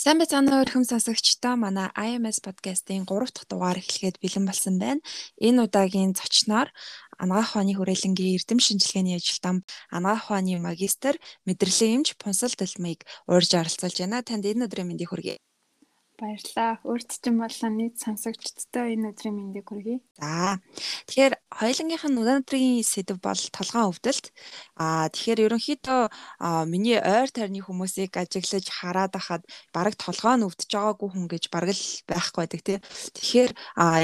Сайн байцгаана уу өрхөм сонсогчдоо манай IMS подкастын 3 дахь дугаар эхлэхэд бэлэн болсон байна. Энэ удаагийн зочноор анагаах ухааны хүрээлэнгийн эрдэм шинжилгээний ажилтан анагаах ухааны магистр мэдрэлийн эмч Пунсал Дэлмийг урьж оролцуулж байна. Танд энэ өдрийн мэндийг хүргэе. Баярлалаа. Өөрт чинь болон нийт сонсогчдтой энэ өдрийн мэндийг хүргэе. За. Тэгэхээр хоёулангийнх нь өнөөдрийн сэдв бол толгойн өвдөлт. Аа тэгэхээр ерөнхийдөө миний ойр тойрны хүмүүсийг ажиглаж хараад байхад бараг толгой нь өвдөж байгаагүй хүн гэж бараг л байхгүй байдаг тийм. Тэгэхээр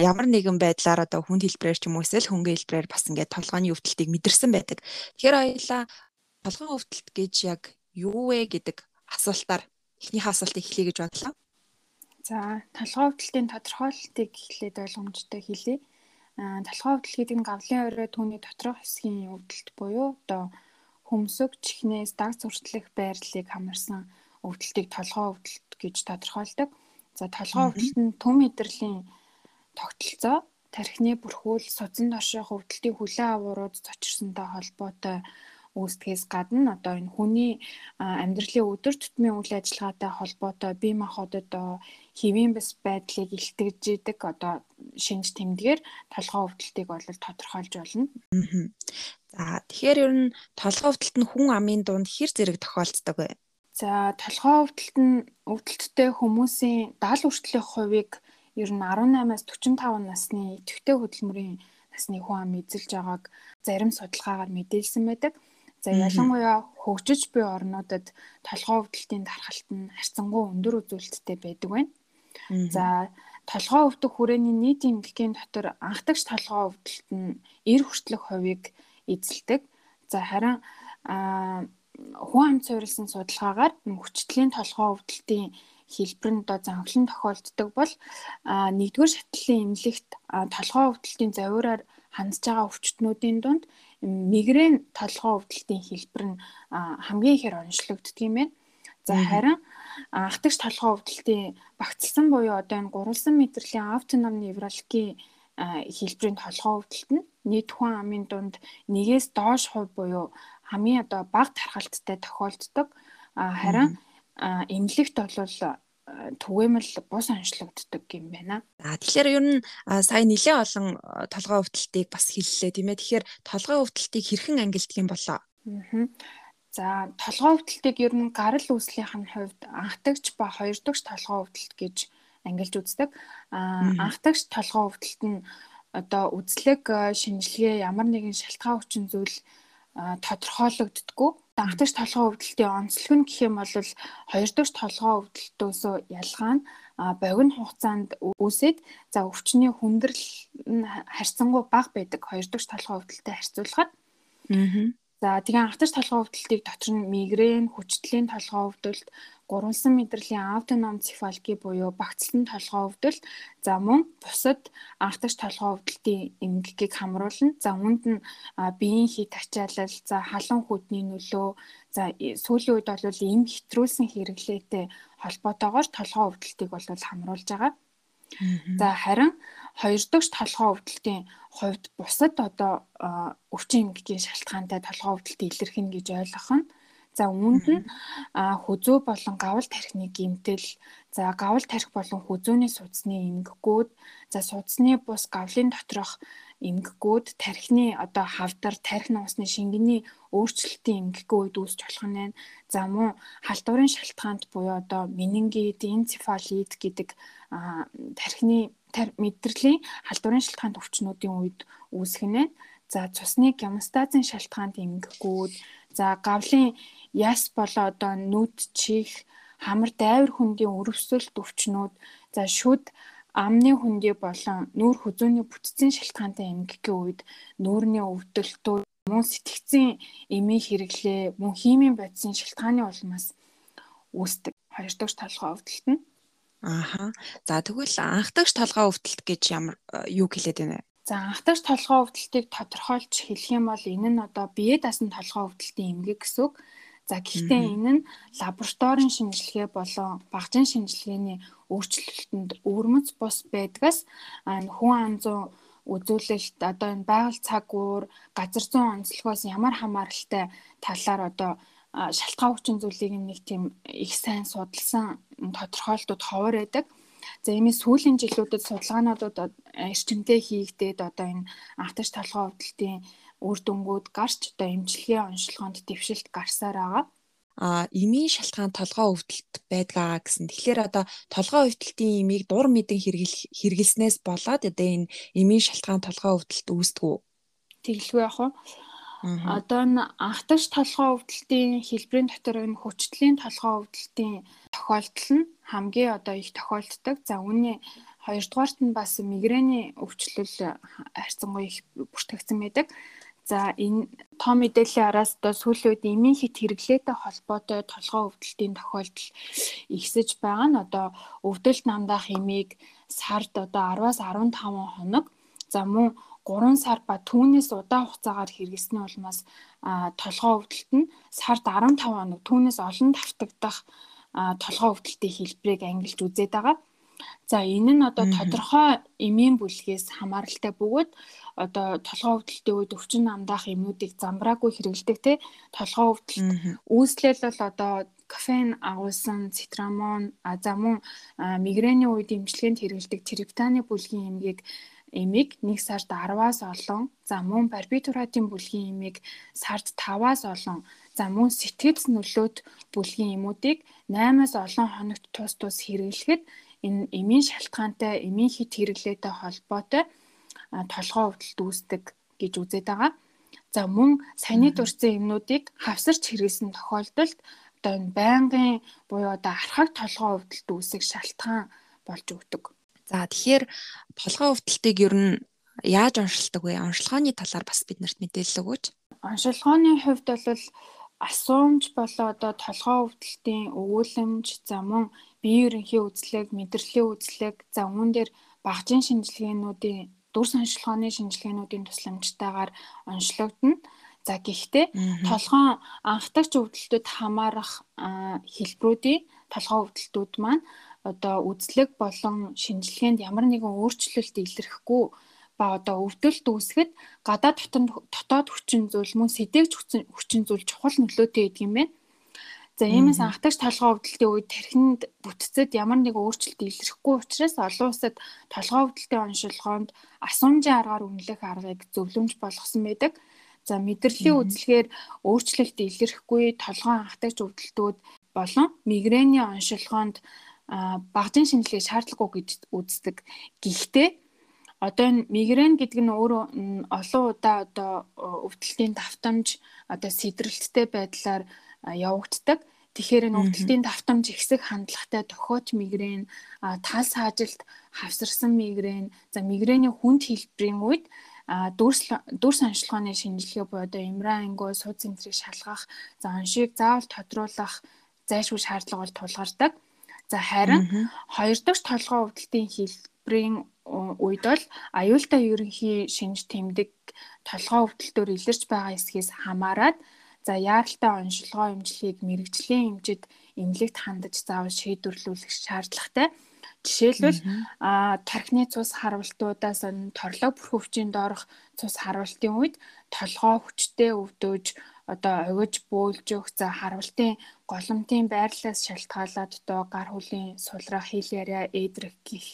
ямар нэгэн байдлаар одоо хүнд хэлбэрээр ч юм уу эсвэл хөнгөн хэлбэрээр бас ингээд толгойн өвдөлтийг мэдэрсэн байдаг. Тэгэхээр хоёулаа толгойн өвдөлт гэж яг юу вэ гэдэг асуултаар эхнийхээ асуултыг эхлэе гэж бодлоо. За толгой өвдөлтийн тодорхойлолтыг эхлээд ойлгомжтой хэлье. Аа толгой өвдөл гэдэг нь гавлын орой түүний доторх хэсгийн өвдөлт буюу одоо хөмсөг чихнээс даг зуршлах байрлалыг хамарсан өвдөлтийг толгой өвдөлт гэж тодорхойлдог. За толгой өвдөлт нь төм мэдрэлийн тогтолцоо, тархины бүрхүүл, судсан доших өвдөлтийн хүлэн аваарууд зочирсонтой холбоотой үүсгэхээс гадна одоо энэ хүний амьдралын өдөр тутмын үйл ажиллагаатай холбоотой бие махбодод хэвийн бас байдлыг илтгэж идэг одоо шинж тэмдгээр толгой өвдөлтийг бол тодорхойлж болно. За тэгэхээр ер нь толгой өвдөлт нь хүн амын дунд хэр зэрэг тохиолддог вэ? За толгой өвдөлт нь өвдөлттэй хүмүүсийн 70 хүртэлх хувийг ер нь 18-аас 45 насны идэвхтэй хөдөлмөрийн насны хүн ам эзэлж байгааг зарим судалгаагаар мэдээлсэн байдаг. За ялангуяа хөгжиж буй орнуудад толгой өвдөлтийн дархалт нь харьцангуй өндөр үзүүлэлттэй байдаг байна. За толгой өвдөх хүрээний нийт эмнэлгийн дотор анхдагч толгой өвдөлт нь 90 хүртэлх хувийг эзэлдэг. За харин хүн амт суурилсан судалгаагаар хүчтлийн толгой өвдөлтийн хэлбэр нь одоо занхлан тохиолддог бол нэгдүгээр шатлалын эмнэлэгт толгой өвдөлтийн завиураар хандж байгаа өвчтнүүдийн дунд мигрен толгой өвдөлтийн хэлбэр нь хамгийн ихээр онцлогддог юм байна. За харин ахтагч толгой өвдөлтийн багцлсан буюу одоо энэ гурвалсан мэдрэлийн автоном неврологийн хэлбэрийн толгой өвдөлт нь нийт хүн амын дунд нэгээс доош хувь буюу хамгийн одоо бага тархалттай тохиолддог. Харин эмнэлэгт бол түгээмэл бус онцлогддог юм байна. За тэгэхээр ер нь сая нэлээд олон толгой өвдөлтийг бас хэллээ тийм ээ. Тэгэхээр толгой өвдөлтийг хэрхэн ангилдаг юм болоо? Аа. За толгой өвдөлтийг ер нь гарал үүслийнх нь хувьд анхдагч ба хоёр дахь толгой өвдөлт гэж ангилж үздэг. Аа анхдагч толгой өвдөлт нь одоо үзлэг шинжилгээ ямар нэгэн шалтгаан хүчин зүйл тодорхойлогддггүй. Анхдагч толгой өвдөлтийн онцлог нь гэх юм бол хоёр дахь толгой өвдөлтөөсөө ялгаа нь богино хугацаанд үүсээд за өвчний хүндрэл нь харьцангуй бага байдаг хоёр дахь толгой өвдөлтөд харьцуулахад. Аа За тэгээ анхдагч толгой өвдөлтийг дотор нь мигрен, хүчтлийн толгой өвдөлт, гурвалсан мэдрэлийн автоном цефалги буюу багцлан толгой өвдөлт, за мөн бусад анхдагч толгой өвдөлтийн эмгэгийг хамруулна. За үүнд нь биеийн хит ачаалал, за халуун хөдний нөлөө, за сүүлийн үед бол эм хэтрүүлсэн хэрэглээтэй холбоотойгоор толгой өвдөлтийг бол хамруулж байгаа. За харин хоёр дахь толгой өвдөлтийн хувьд бусад одоо өвчин эмгэгийн шалтгаантай толгой өвдөлтийг илэрхэнэ гэж ойлгох нь За үүнд нь хүзүү болон гавал тархины гимтэл, за гавал тархи болон хүзүүний судасны эмгэгүүд, за судасны бус гавлын доторх эмгэгүүд тархины одоо хавдар, тархи нуусны шингэний өөрчлөлтийн эмгэггүй үед үүсч болох нь байна. За мөн халдварын шалтгаанд буюу одоо менингит, энцефалит гэдэг тархины мэдрэлийн халдварын шалтгаанд өвчнүүдийн үед үүсэх нь байна. За цусны гемостазын шалтгаанд эмгэгүүд, за гавлын яс болоо одоо нүд чих, хамар дайвар хөндийн өрөвсөлт өвчнүүд, за шүд амны хөндий болон нүүр хүзүүний бүтцийн шалтгаантай эмгэгийн үед нүүрний өвдөлтүүд мөн сэтгцийн эмийн хэрэглээ мөн химийн бодисын шалтгааны улмаас үүсдэг. Хоёр дахь толгой өвдөлт нь. Ааха. За тэгвэл анхдагч толгой өвдөлт гэж ямар юу хэлээд байна вэ? За анхдагч толгой өвдөлтийг тодорхойлж хэлэх юм бол энэ нь одоо бие дасан толгой өвдөлтийн эмгэг гэсэн үг. За гэхдээ энэ нь лабораторийн шинжилгээ болон багжийн шинжилгээний өөрчлөлтөнд өвөрмөц бус байдгаас хүн ам зүйн үзүүлэлт одоо энэ байгаль цаг уур газар зүйн онцлогоос ямар хамааралтай талаар одоо шалтгаан хүчин зүйлийг нэг тийм их сайн судалсан тодорхойлтууд ховор байдаг. За иймээс сүүлийн жилүүдэд судалгаануудад эрчимтэй хийгдээд одоо энэ анхдагч толгой өвдөлтийн үр дүнгууд гарч одоо эмчилгээ онцлогоонд дэвшилт гарсаар байгаа а эмийн шалтгаан толгой өвдөлт байдгаа гэсэн. Тэгэхээр одоо толгой өвдөлтийн эмийг дур мэдэн хэрэглэснээс болоод одоо энэ эмийн шалтгаан толгой өвдөлт үүсдэг үү? Тэглгүй яах вэ? Одоо н анхдагч толгой өвдөлтийн хэлбэрийн дотор энэ хүчтлийн толгой өвдөлтийн тохиолдол нь хамгийн одоо их тохиолддог. За үүний хоёрдугаарт нь бас мигрэний өвчлөл харьцангуй их бүртгэгдсэн байдаг. За энэ том мэдээллийн араас одоо сүүлийн үед эмийн хит хэрэглээтэй холбоотой толгой өвдөлтийн тохиолдол ихсэж байгаа нь одоо өвдөлт намдаах эмийг сард одоо 10-аас 15 хоног за мөн 3 сар ба түүнээс удаан хугацаагаар хэрэглэсний улмаас толгой өвдөлт нь сард 15 хоног түүнээс олон давтагдах толгой өвдөлтийн хэлбэрийг ангилж үзээд байгаа. За энэ нь одоо тодорхой эмийн бүлгээс хамааралтай бөгөөд одоо толгой өвдөлтийн үед өвчин намдаах эмнүүдийг замбраагүй хэрэглэдэг те. Толгой өвдөлт үүслэл бол одоо кофеин агуулсан цитрамон а за мөн мигрэний үед эмчилгээнд хэрэглэдэг триптаны бүлгийн эмгийг эмийг нэг сард 10-аас олон за мөн барбитуратын бүлгийн эмийг сард 5-аас олон за мөн сэтгэц нөлөөт бүлгийн эмүүдийг 8-аас олон хоногт тус тус хэрэглэхэд энэ эмийн шалтгаантай эмийн хит хэрэглээтэй холбоотой толгой өвдөлт үүсдэг гэж үзээд байгаа. За мөн саяны дурсан эмнүүдийг хавсарч хэрэгсэн тохиолдолд одоо энэ байнгын буюу одоо архаг толгой өвдөлт үүсэх шалтгаан болж өгдөг. За тэгэхээр толгой өвдөлтийг ер нь яаж оншилдог вэ? Оншилгооны талаар бас биднэрт мэдээлэл өгөөч. Оншилгооны хувьд бол асуумж болоо одоо толгой өвдөлтийн өгүүлэмж за мөн биеийн ерөнхий үзлэг, мэдрэлийн үзлэг, за үүн дээр багжийн шинжилгээнүүдийн дүр санчилгааны шинжилгээнүүдийн тусламжтайгаар онцлогдно. За гэхдээ толгоон анхдагч өвдөлтөд хамаарах хэлбэрүүдийн толгоо өвдөлтүүд маань одоо үзлэг болон шинжилгээнд ямар нэгэн өөрчлөлт илэрхгүй ба одоо өвдөлт үүсгэхэд гадаад дотоод хүчин зүйл мөн сэдэвч хүчин зүйл чухал нөлөөтэй гэдэг юм байна. За иймээс анхдагч толгой өвдөлтийн үед тархинд бүтцэд ямар нэг өөрчлөлт илэрхгүй учраас олон улсад толгой өвдөлтийн оншилгоонд асуумжийн аргаар үнэлэх аргыг зөвлөмж болгосон байдаг. За мэдрэлийн үзлэгээр өөрчлөлт илэрхгүй толгой анхдагч өвдөлтүүд болон мигрэний оншилгоонд багжийн шинжилгээ шаардлагагүй гэж үздэг. Гэхдээ одоо энэ мигрен гэдэг нь өөрөө олон удаа одоо өвдөлтийн давтамж одоо сэдрэлттэй байдлаар явагддаг. Тэгэхээр энэ өвдөлтийн давтамж ихсэх хандлагатай тохиоч мигрен, тал саажилт, хавсарсан мигрен, за мигрэний хүнд хэлбэрийн үед дүрс дүрс онцлогооны шинжилгээ буюу одоо имра ангиу суд центрийг шалгах, за оншийг заавал тодруулах зайлшгүй шаардлага бол тулгардаг. За харин хоёр дахь толгой өвдөлтийн хэлбэрийн үед бол аюултай ерөнхий шинж тэмдэг толгой өвдөлтөөр илэрч байгаа эсхээс хамаарат За яаралтай оншилгоо эмчилгээг мэрэгжлийн эмчэд эмнэлэгт хандаж заавал шийдвэрлүүлэх шаардлагатай. Жишээлбэл тархины цус харвалтуудаас торлог бүрхөвчийн доорх цус харвалтын үед толгоо хүчтэй өвдөж одоо огиж бөөлжөх за харвалтын голомтын байрлалаас шалтгаалаад одоо гар хөлийн сулрах хил яриа эдрэх гих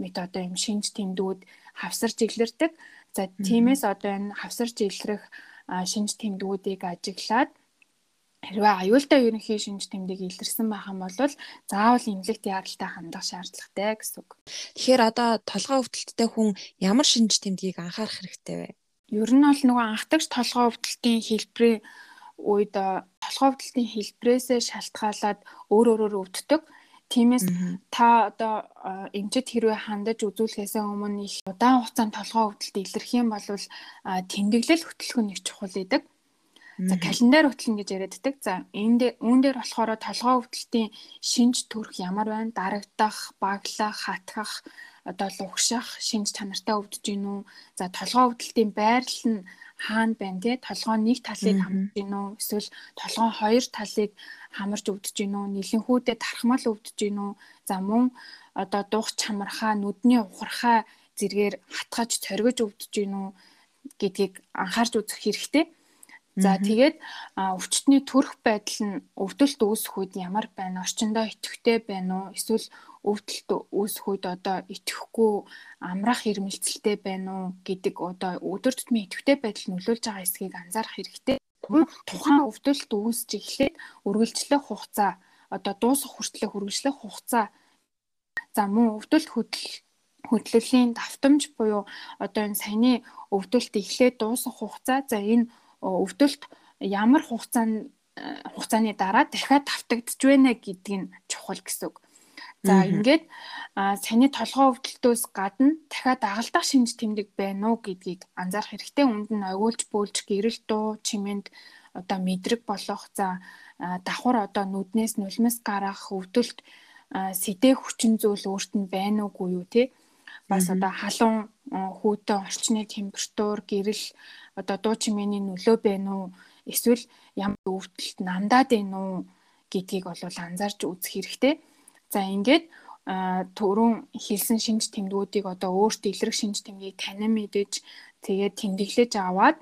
мэт одоо юм шинж тэмдгүүд хавсарч илэрдэг. За тиймээс одоо энэ хавсарч илрэх шинж тэмдгүүдийг ажиглаад хэрвээ аюултай ерөнхий шинж тэмдэг илэрсэн байх юм бол заавал имлэгт яралтай хандах шаардлагатай гэсэн үг. Тэгэхээр одоо толгой өвдөлттэй хүн ямар шинж тэмдгийг анхаарах хэрэгтэй вэ? Ер нь бол нөгөө анхдагч толгой өвдөлтийн хэлбэрийн үед толгой өвдөлтийн хэлбрээсээ шалтгаалаад өөр өөрөөр өвддөг. Тиймээс та одоо эмчэд хэрвээ хандаж үзүүлэхээс өмнө их удаан хугацаанд толгой өвдөлт илэрх юм бол тэмдэглэл хөтөлбөр нэг чухал идэг. За календар хөтлөн гэж яриаддаг. За энэ үүн дээр болохоор толгой өвдөлтийн шинж төрх ямар байна? Дарагдах, баглах, хатгах, одоо лугших, шинж чанартай өвдөж гин үү? За толгой өвдөлтийн байрлал нь хаана байна те толгой нэг талыг хамж гин үү? Эсвэл толгой хоёр талыг хамарч өвдөж гин үү, нилэнхүүдээ тархмал өвдөж гин үү. За мөн одоо дух чамархаа, нүдний ухархаа зэргээр хатгаж цоргиж өвдөж гин үү гэдгийг анхаарч үзэх хэрэгтэй. За тэгээд өвчтний төрөх байдал нь өвдөлт үүсэх үед ямар байна? Орчиндөө идэвхтэй байна уу? Эсвэл өвдөлт үүсэх үед одоо идэхгүй амрах ирмэлцэлтэй байна уу гэдэг одоо өдөр тутмын идэвхтэй байдал нөлөөлж байгаа эсхийг анзаарах хэрэгтэй. Тухайн өвдөлт үүсэж эхлээд үргэлжлэх хугацаа одоо дуусах хүртлэх үргэлжлэх хугацаа за мөн өвдөлт хөдөл хөдлөлийн давтамж буюу одоо энэ саяны өвдөлт эхлээд дуусах хугацаа за энэ өвдөлт ямар хугацаанд хугацааны дараа дахиад давтагдж байна гэдг нь чухал гэсэн үг. За ингээд саяны толгоо өвдөлтөөс гадна дахиад агалдах шинж тэмдэг байна уу? гэдгийг анзаарах хэрэгтэй. Үүнд нь ойгуулж бөөлж гэрэл дуу чимээнд одоо мэдрэг болох за давхар одоо нүднээс нулимс гарах өвдөлт сэдэх хүчин зүйл өөрт нь байна уугүй юу те? Бас одоо халуун хүүтэн орчны температур гэрэл одоо дуу чимээний нөлөө байна уу? Эсвэл ямар өвдөлт намдаад байна уу гэдгийг бол анзаарч үзэх хэрэгтэй. За ингээд түрүүн хэлсэн шинж тэмдгүүдийг одоо өөртөө илрэх шинж тэмдгийг танин мэдэж тэгээд тэмдэглэж аваад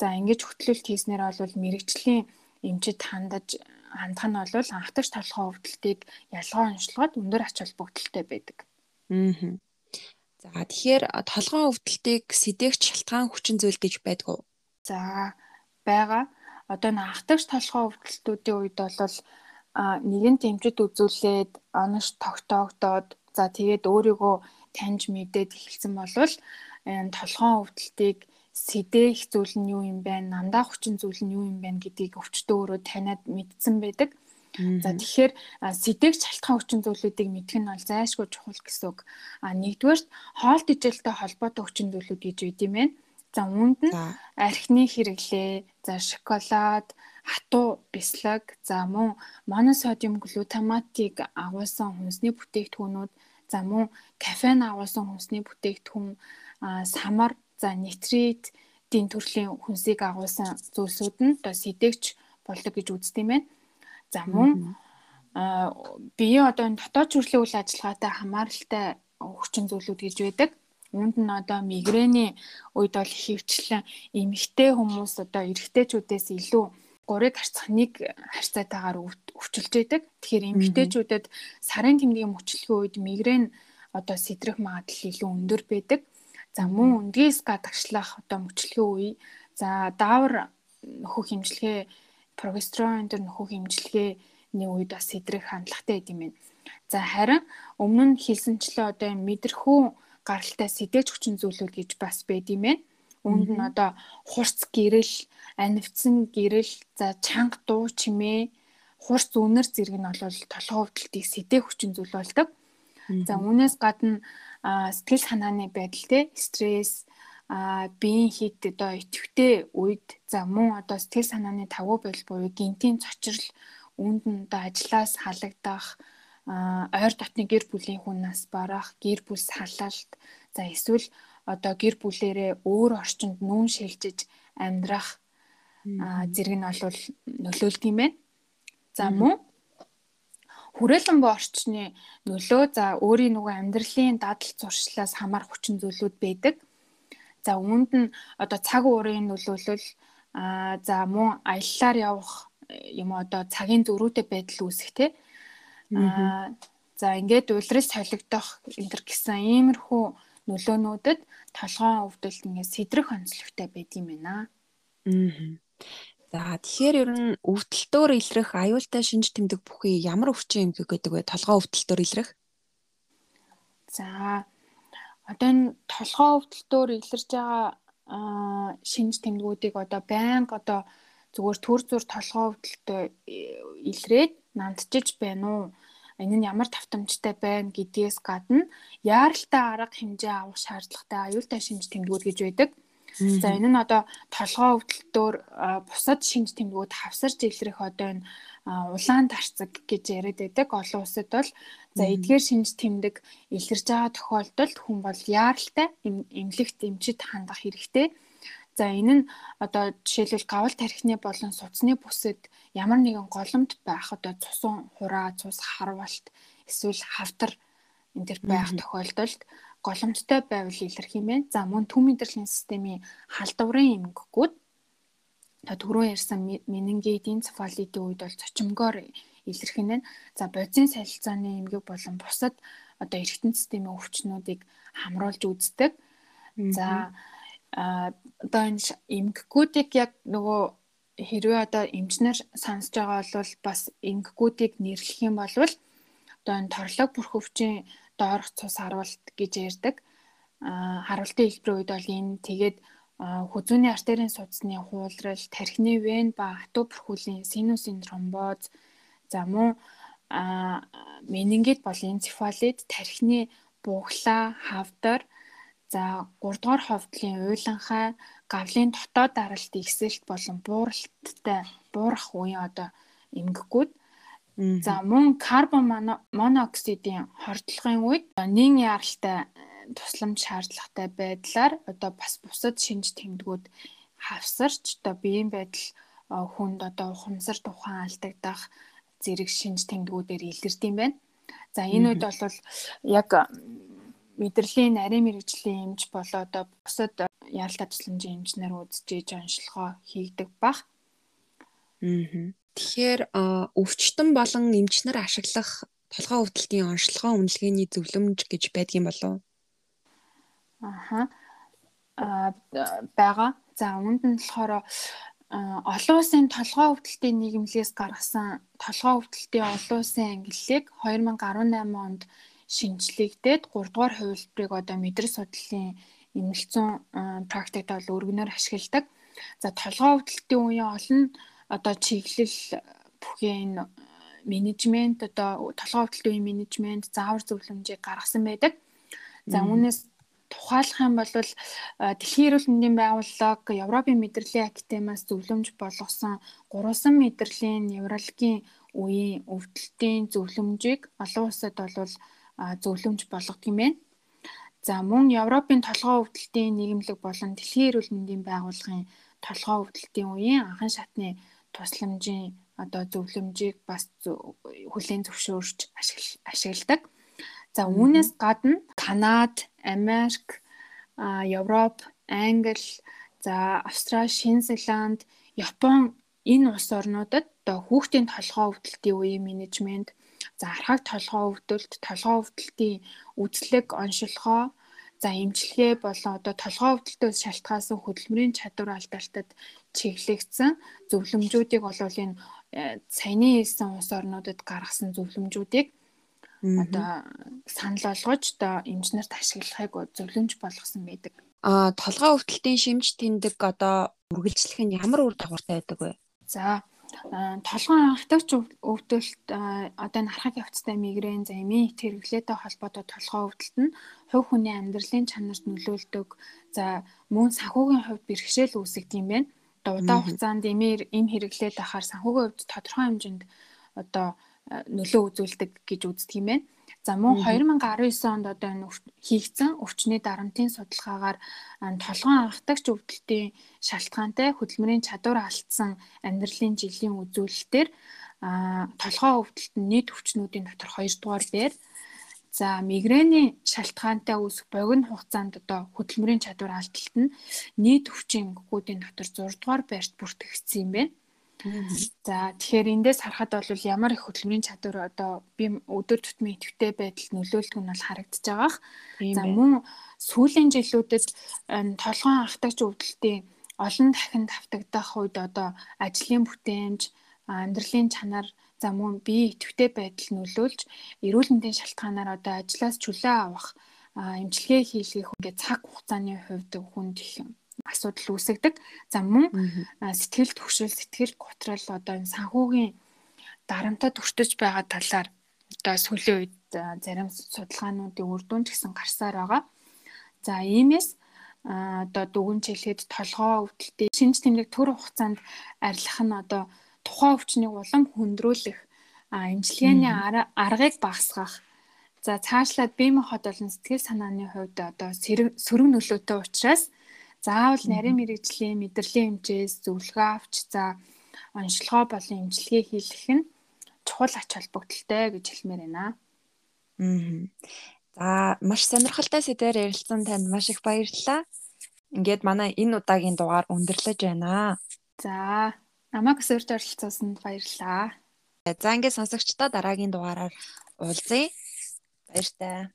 за ингэж хөтлөлт хийснээр бол мэрэгжлийн эмчит хандаж хандах нь бол анхдагч толгой өвдөлтийг ялгаа онцлогод өндөр ач холбогдолтой байдаг. Аа. За тэгэхээр толгой өвдөлтийг сэдээгч шалтгаан хүчин зүйл гэж байдгүй. За байгаа. Одоо анхдагч толгой өвдөлтүүдийн үед бол нэгэн тэмчэд үзүүлээд онош тогтоогдоод за тэгээд өөрийгөө таньж мэдээд эхэлсэн болвол толгой өвдөлтийг сэдээх зүйл нь юу юм бэ? Намдаа хүчин зүйл нь юу юм бэ гэдгийг өвчтөө өөрөө таниад мэдсэн байдаг. За тэгэхээр сэдэгч шалтгаан хүчин зүйлүүдийг мэдэх нь бол зайлшгүй чухал гэсэн үг. А нэгдүгээрт хоолт ижилтэй холбоотой хүчин зүйлүүд гэж үйд юм байна. За үүнд нь архины хэрэглээ, за шоколад, хатуу бислэг, за мөн моносодиум глутаматыг агуулсан хүнсний бүтээгдэхүүнүүд, за мөн кофеин агуулсан хүнсний бүтээгдэхүүн, самар, за нитрит дийн төрлийн хүнсийг агуулсан зүйлсүүд нь одоо сэдэгч болдог гэж үздэг юм байна. За мөн биеийн одоо энэ дотоод чөрлөлийн үйл ажиллагаатай хамааралтай хүчин зүйлүүд гэж байдаг. Үүнд нь одоо мигрэний үед бол хөвчлэн эмэгтэй хүмүүс одоо эрэгтэйчүүдээс илүү гурыг харьцах нэг харьцаатайгаар өвчлж байдаг. Тэгэхээр эмэгтэйчүүдэд сарын тэмдгийн мөчлөгийн үед мигрен одоо сэтрэх магадлал илүү өндөр байдаг. За мөн өндгийс гадагшлах одоо мөчлөгийн үе за даавар нөхөх хэмжлэгээ прогестерон энэ нөхөх хэмжлэгээний үед бас сэдрэх хандлагатай гэдэм юм. За харин өмнө нь хэлсэнчлээ одоо мэдрэхүү гаралтай сэдэж хүчин зүйлүүд гэж бас байд юм байна. Үүнд нь одоо хурц гэрэл, анивцсан гэрэл, за чанга дуу чимээ, хурц үнэр зэрэг нь бол толгой өвдөлтийг сэдэх хүчин зүйл болдог. За үүнээс гадна сэтгэл санааны байдал те стресс а биеийн хит одоо идэвхтэй үед за мөн одоо сэтгэл санааны тавгүй байдал буюу гинтийн цочрол үүнд нь одоо ажлаас халагдах ойр дотны гэр бүлийн хүнээс барах гэр бүл салалт за эсвэл одоо гэр бүлэрээ өөр орчинд нүүн шилжиж амьдрах зэрэг нь бол нөлөөлд юм байна. За мөн хүрээлэн бо орчны нөлөө за өөрийн нөгөө амьдралын дадал зуршлаас хамаарх хүчин зүйлүүд байдаг. За үүнд нь одоо цаг уурын нөлөөлөл а за мөн аяллаар явах юм одоо цагийн зөрүүтэй байдал үүсэх те. а за ингээд улирал солигдох энэ төр гэсэн иймэрхүү нөлөөнүүдэд толгоон өвдөлт ингээд сэдрэх онцлогтой байд юм байна. Аа. За тэгэхээр ер нь өвдөлтөөр илрэх аюултай шинж тэмдэг бүхий ямар өвчин эмгэг гэдэг вэ? Толгоо өвдөлтөөр илрэх? За одоо энэ толгоо өвдөлтөөр илэрж байгаа шинж тэмдгүүдийг одоо байнга одоо зүгээр төр зур толгоо өвдөлтөд илрээд нандчиж байна уу? Энэ нь ямар тавтамжтай байна гэдгээс гадна яаралтай арга хэмжээ авах шаардлагатай аюултай шинж тэмдгүүд гэж байдаг. За энэ нь одоо толгоо өвдөлтөөр бусад шинж тэмдгүүд хавсарч илрэх одоо энэ улаан тарцаг гэж яриад байдаг. Олон улсад бол за эдгээр шинж тэмдэг илэрж байгаа тохиолдолд хүн бол яаралтай эмнэлэгт эмчит хандах хэрэгтэй. За энэ нь одоо жишээлбэл гавал тархины болон судасны бүсэд ямар нэгэн голомт байх одоо цусан хураа, цус харвалт эсвэл хавтар энэ төр байх тохиолдолд голомттой байвал илэрх юм байна. За мөн төв мэдрэлийн системийн халдварын эмгэгүүд түрүү ярьсан менингитийн цефалитийн үед бол цочмогоор илэрх нь байна. За бодисын солилцооны эмгэг болон бусад одоо эргэтэн системийн өвчнүүдийг хамруулж үздэг. За одоо энэ эмгэгүүдийг яг нөгөө хэрвээ одоо эмчнэр сонсож байгаа бол бас эмгэгүүдийг нэрлэх юм бол одоо энэ торлог бүрх өвчин доорх цус харуулт гэж ярьдаг. Харуултын хэлбэрийн үед бол энэ тэгээд хүзүүний артерийн судасны хуулрал, тархины вен ба хатуу бүрхүүлийн синусийн тромбоз, за мөн менингит бол энцефалит, тархины буглаа, хавдар, за 3 дугаар ховдлын уйланхай, гавлын дотоод даралт ихсэлт болон бууралттай буурах үеийн одоо эмгэгүүд За мөн карбон моноксидын хордлогын үед нэн яралтай тусламж шаардлагатай байдлаар одоо бас бусад шинж тэмдгүүд хавсарч одоо биеийн байдал хүнд одоо ухамсар тухайн алдагдах зэрэг шинж тэмдгүүдээр илэрдэм байна. За энэ үед бол яг мэдрэлийн нарийн мэрэгжлийн эмч болоо одоо бусад яралтай тусламжийн эмчнэр үзэж онцлогоо хийгдэг бах. Аа. Тэгэхээр өвчтөн болон эмчнэр ашиглах толгой өвдөлтийн онцлогоо үнэлгээний зөвлөмж гэж байдаг юм болов? Аха. Аа байгаа. За үүнд нь болохоор олон улсын толгой өвдөлтийн нийгэмлээс гаргасан толгой өвдөлтийн олон улсын ангиллыг 2018 онд шинжлэгдээд 3 дугаар хувилбарыг одоо мэдрэг судлалын эмнэлцэн практикт бол өргөнөөр ашигладаг. За толгой өвдөлтийн үеийн олон одоо чиглэл бүхий энэ менежмент одоо толгой өвдөлтийн үеийн менежмент заавар зөвлөмжийг гаргасан байдаг. За үүнээс тухайлах юм бол Дэлхийн эрүүл мэндийн байгууллага Европын мэдрэлийн академиас зөвлөмж болгосон гурван мэдрэлийн неврологийн үеийн өвдөлтийн зөвлөмжийг олон улсад бол зөвлөмж болгодог юм байна. За мөн Европын толгой өвдөлтийн нийгэмлэг болон Дэлхийн эрүүл мэндийн байгууллагын толгой өвдөлтийн үеийн анхан шатны тусламжийн одоо зөвлөмжийг бас хүлээн зөвшөөрч ашигладаг. За үүнээс гадна Канад, Америк, Европ, Англи, за Австрали, Шинэ Зеланд, Япон энэ улс орнуудад одоо хүүхдийн толгой өвдөлтийн үеийн менежмент, за архаг толгой өвдөлт, толгой өвдөлтийн үзлэг, оншилгоо, за эмчилгээ болон одоо толгой өвдөлтөөс шалтгаалсан хөдөлмөрийн чадвар алдаалтад чиглэгдсэн зөвлөмжүүдийг бол энэ э, саяны хэлсэн улс орнуудад гаргасан зөвлөмжүүдийг одоо санал болгож одоо эмчнэрт ашиглахыг зөвлөмж болгосон байдаг. Аа толгой өвдөлтийн шимж тэмдэг одоо үргэлжлэх нь ямар үр дагавартай байдаг вэ? За толгой анхдагч өвдөлт одоо энэ харахад явцтай мигрен, за эмийн ит хэрэглээтэй холбоотой толгой өвдөлт нь хувь хүний амьдралын чанарт нөлөөлдөг. За мөн санхүүгийн хувьд бэрхшээл үүсгдэг юм байна. Одоо удаан хугацаанд эмээр эм хэрэглээд ахаар санхүүгийн хувьд тодорхой хэмжээнд одоо нөлөө үзүүлдэг гэж үздэг юм байна. За мөн 2019 онд одоо энэ хийгдсэн өвчний дарамтын судалгаагаар толгойн анхдагч өвдөлтийн шалтгаантай хөдөлмөрийн чадвар алдсан амьдралын жилийн үзүүлэлтээр толгой өвдөлт нь нийт өвчнүүдийн дотор 2 дугаар байр. За мигрэний шалтгаантай үүсэх богино хугацаанд одоо хөдөлмөрийн чадвар алдалт нь нийт өвчин эмгэгүүдийн дотор 6 дугаар байрт бүртгэгдсэн юм байна. За тэгэхээр эндээс харахад бол ямар их хөдөлмөрийн чадвар одоо би өдөр тутмын идэвхтэй байдалд нөлөөлдөг нь бол харагдаж байгаах. За мөн сүүлийн жилүүдэд толгойн автагч өвдөлтийн олон дахин давтагдах үед одоо ажлын бүтээмж, амьдралын чанар, за мөн бие идэвхтэй байдал нөлөөлж эрүүл мэндийн шалтгаанаар одоо ажлаас чөлөө авах, эмчилгээ хийлгэх ингээд цаг хугацааны хувьд хүнд их асуудал үүсгдэг. За мөн сэтгэл төвшил, сэтгэл готрол одоо энэ санхүүгийн дарамтад өртөж байгаа талаар одоо сүүлийн үед зарим судалгаануудын үр дүн ч гэсэн гарсаар байгаа. За иймээс одоо дүгнж хэлэхэд толгоо өвдөлтийн шинж тэмдэг төр хугацаанд арилгах нь одоо тухайн өвчнийг улам хөндрүүлэх эмчилгээний аргыг багасгах за цаашлаад бие махбод болон сэтгэл санааны хувьд одоо сөрөг нөлөөтэй учраас Заавал нарийн мэрэгжлийн мэдрэлийн хэмжээс зөвлөгөө авч за онцлогоо болон имчилгээ хийх нь чухал ач холбогдолтой гэж хэлмээр байна. Аа. За маш сонирхолтой сэдвээр ярилцсан танд маш их баярлалаа. Ингээд манай энэ удаагийн дугаар өндөрлөж байна. За намайг урьж оролцуулсанд баярлалаа. За ингээд сонсогчдоо дараагийн дугаараар уулзъя. Баяртай.